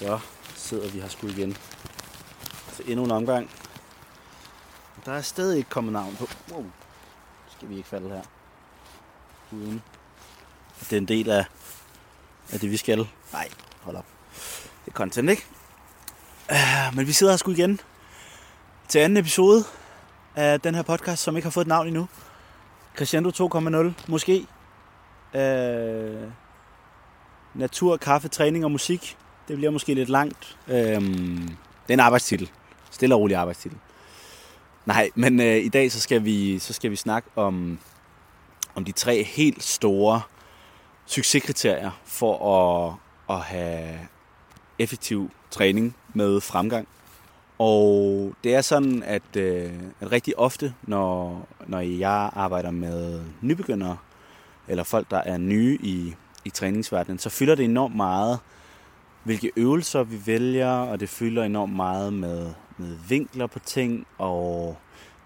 Så sidder vi her sgu igen til endnu en omgang. Der er stadig ikke kommet navn på. Wow. Skal vi ikke falde her. Uden. Det er en del af, af det, vi skal. Nej, hold op. Det er content, ikke? Uh, men vi sidder her sgu igen til anden episode af den her podcast, som ikke har fået et navn endnu. Crescendo 2.0, måske. Uh, natur, kaffe, træning og musik. Det bliver måske lidt langt. Øhm, det er en arbejdstitel. Stille og rolig arbejdstitel. Nej, men øh, i dag så skal vi så skal vi snakke om om de tre helt store succeskriterier for at, at have effektiv træning med fremgang. Og det er sådan, at, øh, at rigtig ofte, når, når jeg arbejder med nybegyndere, eller folk, der er nye i, i træningsverdenen, så fylder det enormt meget, hvilke øvelser vi vælger, og det fylder enormt meget med, med vinkler på ting, og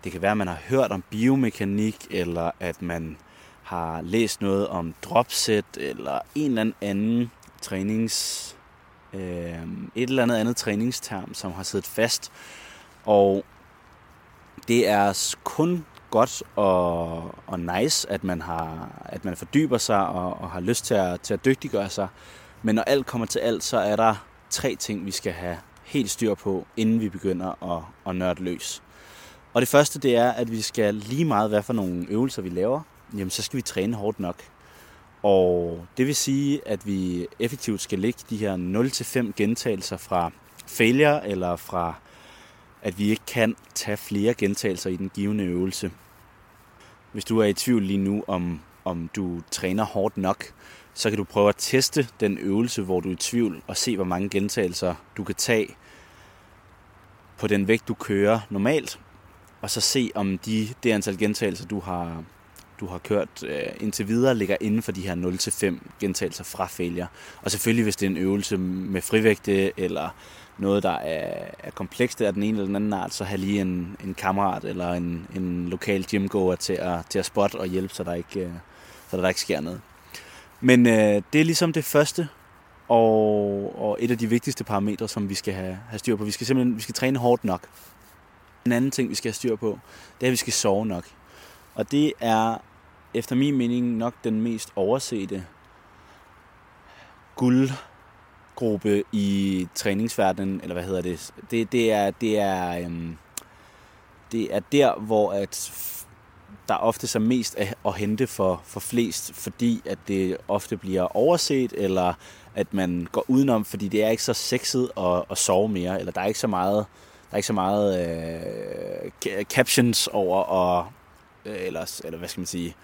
det kan være, at man har hørt om biomekanik, eller at man har læst noget om dropset, eller en eller anden trænings, øh, et eller andet andet træningsterm, som har siddet fast. Og det er kun godt og, og nice, at man, har, at man fordyber sig og, og har lyst til at, til at dygtiggøre sig. Men når alt kommer til alt, så er der tre ting, vi skal have helt styr på, inden vi begynder at, at nørde løs. Og det første, det er, at vi skal lige meget, hvad for nogle øvelser vi laver, jamen så skal vi træne hårdt nok. Og det vil sige, at vi effektivt skal lægge de her 0-5 gentagelser fra failure, eller fra at vi ikke kan tage flere gentagelser i den givende øvelse. Hvis du er i tvivl lige nu om, om du træner hårdt nok, så kan du prøve at teste den øvelse, hvor du er i tvivl, og se, hvor mange gentagelser du kan tage på den vægt, du kører normalt, og så se, om de, det antal gentagelser, du har, du har kørt øh, indtil videre, ligger inden for de her 0-5 gentagelser fra failure. Og selvfølgelig, hvis det er en øvelse med frivægte, eller noget, der er, er komplekst af den ene eller den anden art, så have lige en, en kammerat eller en, en lokal gymgoer til at, til at spotte og hjælpe, så der ikke, øh, så der ikke sker noget. Men øh, det er ligesom det første, og, og et af de vigtigste parametre, som vi skal have, have styr på. Vi skal simpelthen vi skal træne hårdt nok. En anden ting, vi skal have styr på, det er, at vi skal sove nok. Og det er efter min mening nok den mest oversete guldgruppe i træningsverdenen, eller hvad hedder det? Det, det er, det er, øhm, det er der, hvor at der ofte er mest at hente for, for flest, fordi at det ofte bliver overset, eller at man går udenom, fordi det er ikke så sexet at, at sove mere, eller der er ikke så meget, der er ikke så meget øh, captions over, og, øh, eller, eller hvad skal man sige,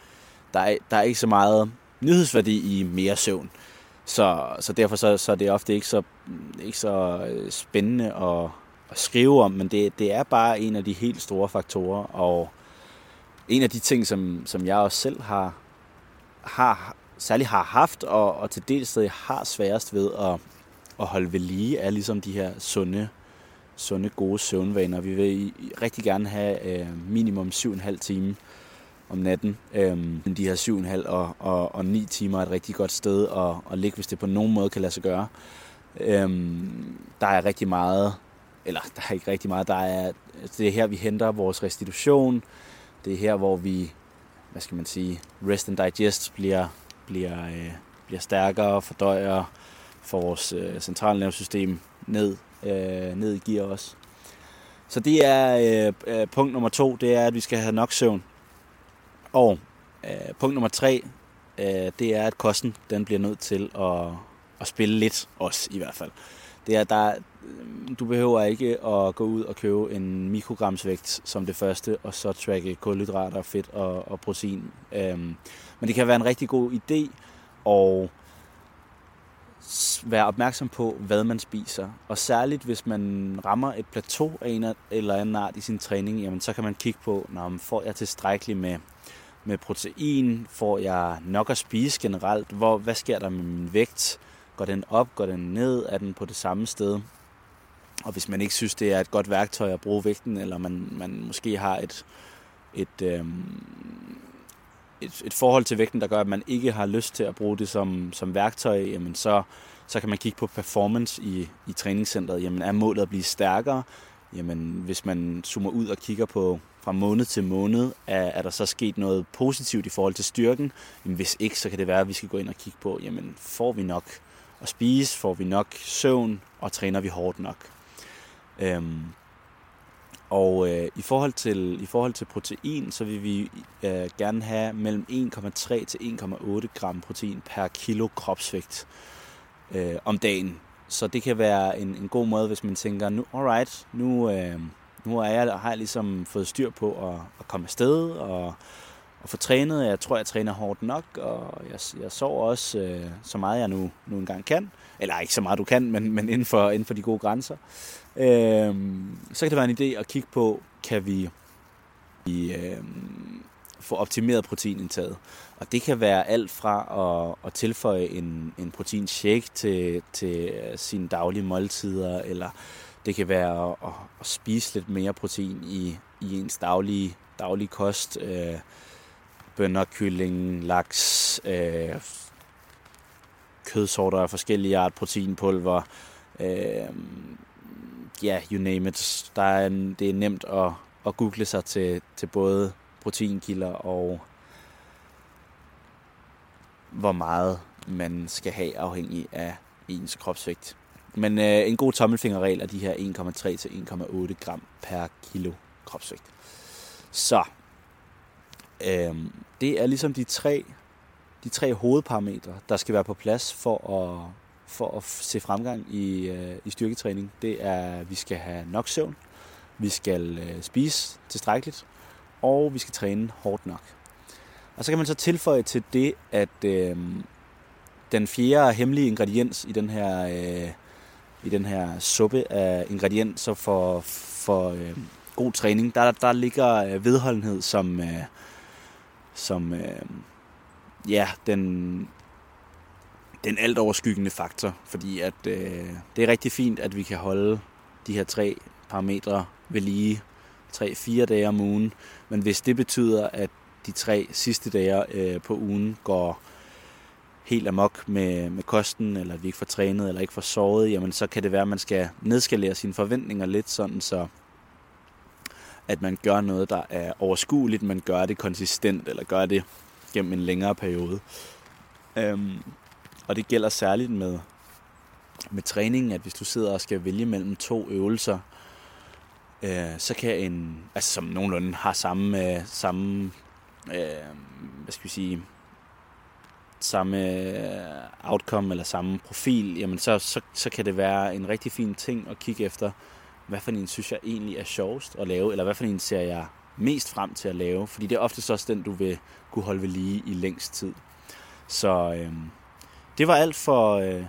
der er, der er ikke så meget nyhedsværdi i mere søvn. Så, så derfor så, så er det ofte ikke så, ikke så øh, spændende at, at skrive om, men det, det er bare en af de helt store faktorer, og en af de ting, som, som jeg også selv har, har særligt har haft, og, og til dels stadig har sværest ved at, at holde ved lige, er ligesom de her sunde, sunde gode søvnvaner. Vi vil rigtig gerne have øh, minimum 7,5 timer om natten. Øhm, de her 7,5 og, og, og 9 timer er et rigtig godt sted at, at ligge, hvis det på nogen måde kan lade sig gøre. Øhm, der er rigtig meget, eller der er ikke rigtig meget, der er, altså, det er her, vi henter vores restitution, det er her, hvor vi, hvad skal man sige, rest and digest bliver, bliver, øh, bliver stærkere og fordøjer, for vores øh, centralnervesystem ned, øh, ned i gear også. Så det er øh, øh, punkt nummer to, det er, at vi skal have nok søvn. Og øh, punkt nummer tre, øh, det er, at kosten den bliver nødt til at, at spille lidt også i hvert fald. Det er, der, du behøver ikke at gå ud og købe en mikrogramsvægt som det første, og så tracke kulhydrater, fedt og, og protein. Øhm, men det kan være en rigtig god idé at være opmærksom på, hvad man spiser. Og særligt, hvis man rammer et plateau af en eller anden art i sin træning, jamen, så kan man kigge på, når får jeg tilstrækkeligt med, med protein? Får jeg nok at spise generelt? Hvor, hvad sker der med min vægt? Går den op? Går den ned? Er den på det samme sted? Og hvis man ikke synes, det er et godt værktøj at bruge vægten, eller man, man måske har et, et, øhm, et, et forhold til vægten, der gør, at man ikke har lyst til at bruge det som, som værktøj, jamen så, Så kan man kigge på performance i, i træningscenteret. Jamen er målet at blive stærkere? Jamen hvis man zoomer ud og kigger på fra måned til måned, er, er der så sket noget positivt i forhold til styrken? Jamen hvis ikke, så kan det være, at vi skal gå ind og kigge på, jamen får vi nok at spise, får vi nok søvn, og træner vi hårdt nok? Øhm, og øh, i, forhold til, i forhold til protein, så vil vi øh, gerne have mellem 1,3 til 1,8 gram protein per kilo kropsvægt øh, om dagen. Så det kan være en, en god måde, hvis man tænker, nu, alright, nu, øh, nu er jeg, har jeg ligesom fået styr på at, at komme afsted og, og få trænet. Jeg tror, jeg træner hårdt nok, og jeg, jeg sover også øh, så meget, jeg nu, nu engang kan. Eller ikke så meget, du kan, men, men inden, for, inden for de gode grænser. Øh, så kan det være en idé at kigge på, kan vi, vi øh, få optimeret proteinindtaget. Og det kan være alt fra at, at tilføje en, en proteinshake til, til øh, sine daglige måltider, eller det kan være at, at spise lidt mere protein i, i ens daglige, daglige kost. Øh, bønner, kylling, laks, øh, kødsorter af forskellige art, proteinpulver, øh, ja, you name it. Der er en, det er nemt at, at google sig til, til både proteinkilder og hvor meget man skal have afhængig af ens kropsvægt. Men øh, en god tommelfingerregel er de her 1,3 til 1,8 gram per kilo kropsvægt. Så øh, det er ligesom de tre, de tre hovedparametre, der skal være på plads for at, for at se fremgang i, øh, i styrketræning. Det er, at vi skal have nok søvn, vi skal øh, spise tilstrækkeligt, og vi skal træne hårdt nok. Og så kan man så tilføje til det, at øh, den fjerde hemmelige ingrediens i den her, øh, i den her suppe af ingredienser for, for øh, god træning, der, der ligger øh, vedholdenhed som, øh, som øh, ja, den, den alt overskyggende faktor. Fordi at, øh, det er rigtig fint, at vi kan holde de her tre parametre ved lige 3-4 dage om ugen. Men hvis det betyder, at de tre sidste dage øh, på ugen går helt amok med, med kosten, eller at vi ikke får trænet, eller ikke får sovet, jamen så kan det være, at man skal nedskalere sine forventninger lidt, sådan så at man gør noget, der er overskueligt, man gør det konsistent, eller gør det gennem en længere periode. Øhm, og det gælder særligt med, med træningen, at hvis du sidder og skal vælge mellem to øvelser, øh, så kan en, altså som nogenlunde har samme, øh, samme øh, hvad skal vi sige, samme outcome eller samme profil, jamen så, så, så kan det være en rigtig fin ting at kigge efter, hvad for en synes jeg egentlig er sjovest at lave, eller hvad for en ser jeg mest frem til at lave, fordi det er oftest også den, du vil kunne holde ved lige i længst tid. Så øh, det var alt for, øh,